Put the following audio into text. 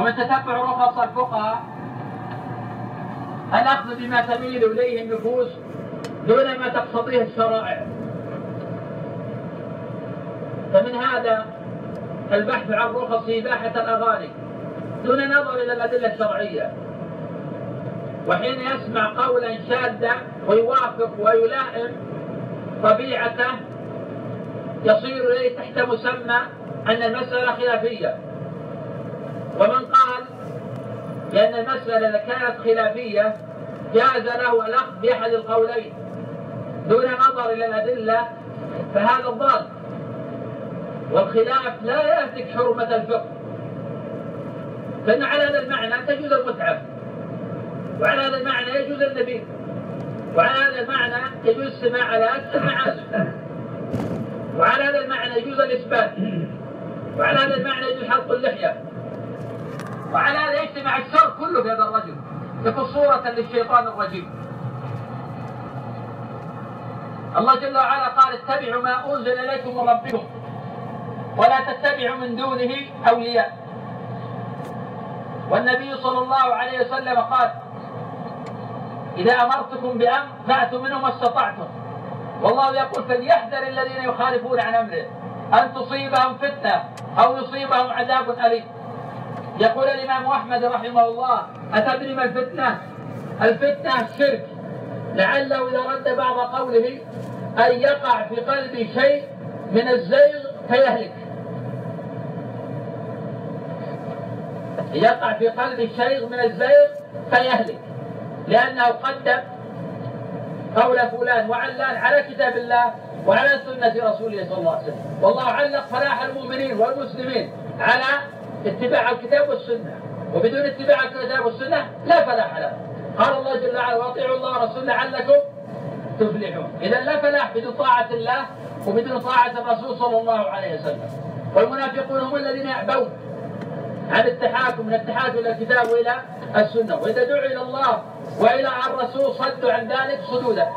ومن تتبع رخص الفقهاء الأخذ بما تميل إليه النفوس دون ما تقتضيه الشرائع؟ فمن هذا البحث عن رخص إباحة الأغاني دون نظر إلى الأدلة الشرعية. وحين يسمع قولا شاذا ويوافق ويلائم طبيعته يصير إليه تحت مسمى أن المسألة خلافية. ومن قال لأن المسألة إذا كانت خلافية جاز له الأخذ بأحد القولين دون نظر إلى الأدلة فهذا الضال. والخلاف لا يهتك حرمة الفقه. فإن على هذا المعنى تجوز المتعة وعلى هذا المعنى يجوز النبيذ وعلى هذا المعنى يجوز السماع على المعازف وعلى هذا المعنى يجوز الإثبات وعلى هذا المعنى يجوز حلق اللحية. وعلى هذا يجتمع الشر كله في هذا الرجل يكون صورة للشيطان الرجيم. الله جل وعلا قال اتبعوا ما أنزل إليكم من ربكم ولا تتبعوا من دونه أولياء. والنبي صلى الله عليه وسلم قال إذا أمرتكم بأمر فأتوا منه ما استطعتم. والله يقول فليحذر الذين يخالفون عن أمره أن تصيبهم فتنة أو يصيبهم عذاب أليم. يقول الإمام أحمد رحمه الله أتدري ما الفتنة؟ الفتنة الشرك. لعله إذا رد بعض قوله أن يقع في قلبي شيء من الزيغ فيهلك. يقع في قلب الشيخ من الزيغ فيهلك. لأنه قدم قول فلان وعلان على كتاب الله وعلى سنة رسوله صلى الله عليه وسلم. والله علق فلاح المؤمنين والمسلمين على اتباع الكتاب والسنة. وبدون اتباع الكتاب والسنة لا فلاح له. قال الله جل وعلا وأطيعوا الله ورسوله لعلكم تفلحون. إذا لا فلاح بدون طاعة الله وبدون طاعة الرسول صلى الله عليه وسلم. والمنافقون هم الذين يأبون عن التحاكم من التحاكم إلى الكتاب وإلى السنة. وإذا دعوا إلى الله وإلى الرسول صدوا عن ذلك صدودا